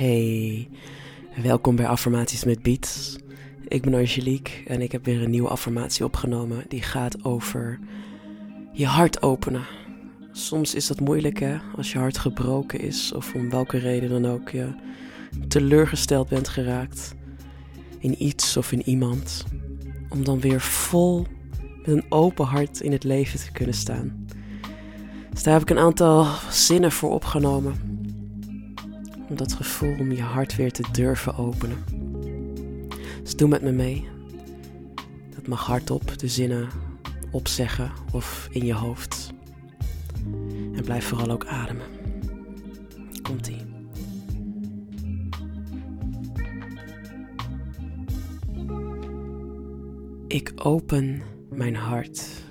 Hey, welkom bij Affirmaties met Beats. Ik ben Angelique en ik heb weer een nieuwe affirmatie opgenomen die gaat over je hart openen. Soms is dat moeilijk hè, als je hart gebroken is of om welke reden dan ook je teleurgesteld bent geraakt in iets of in iemand. Om dan weer vol met een open hart in het leven te kunnen staan. Dus daar heb ik een aantal zinnen voor opgenomen om dat gevoel om je hart weer te durven openen. Dus doe met me mee. Dat mag hardop de zinnen opzeggen of in je hoofd. En blijf vooral ook ademen. Komt-ie. Ik open mijn hart.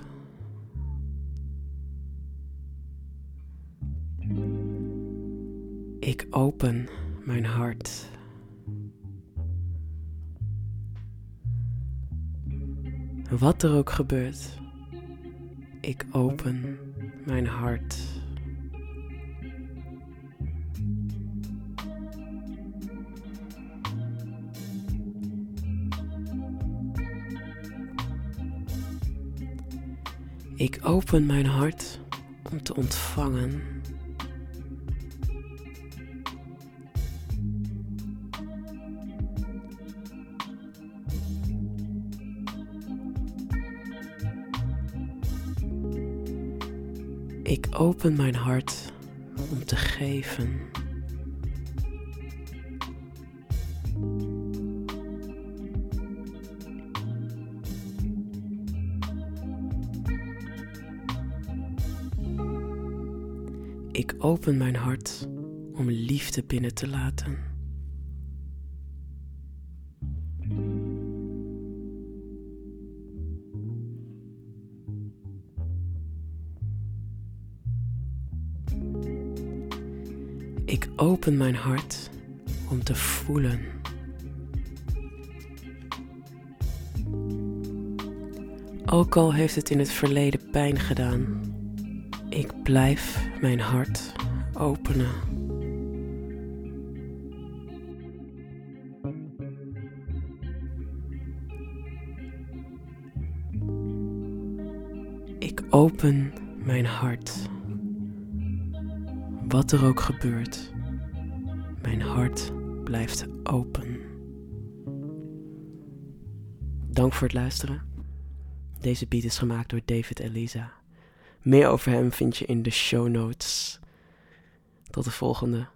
Ik open mijn hart. Wat er ook gebeurt, ik open mijn hart. Ik open mijn hart om te ontvangen. Ik open mijn hart om te geven. Ik open mijn hart om liefde binnen te laten. Ik open mijn hart om te voelen. Ook al heeft het in het verleden pijn gedaan, ik blijf mijn hart openen. Ik open mijn hart. Wat er ook gebeurt, mijn hart blijft open. Dank voor het luisteren. Deze beat is gemaakt door David Elisa. Meer over hem vind je in de show notes. Tot de volgende.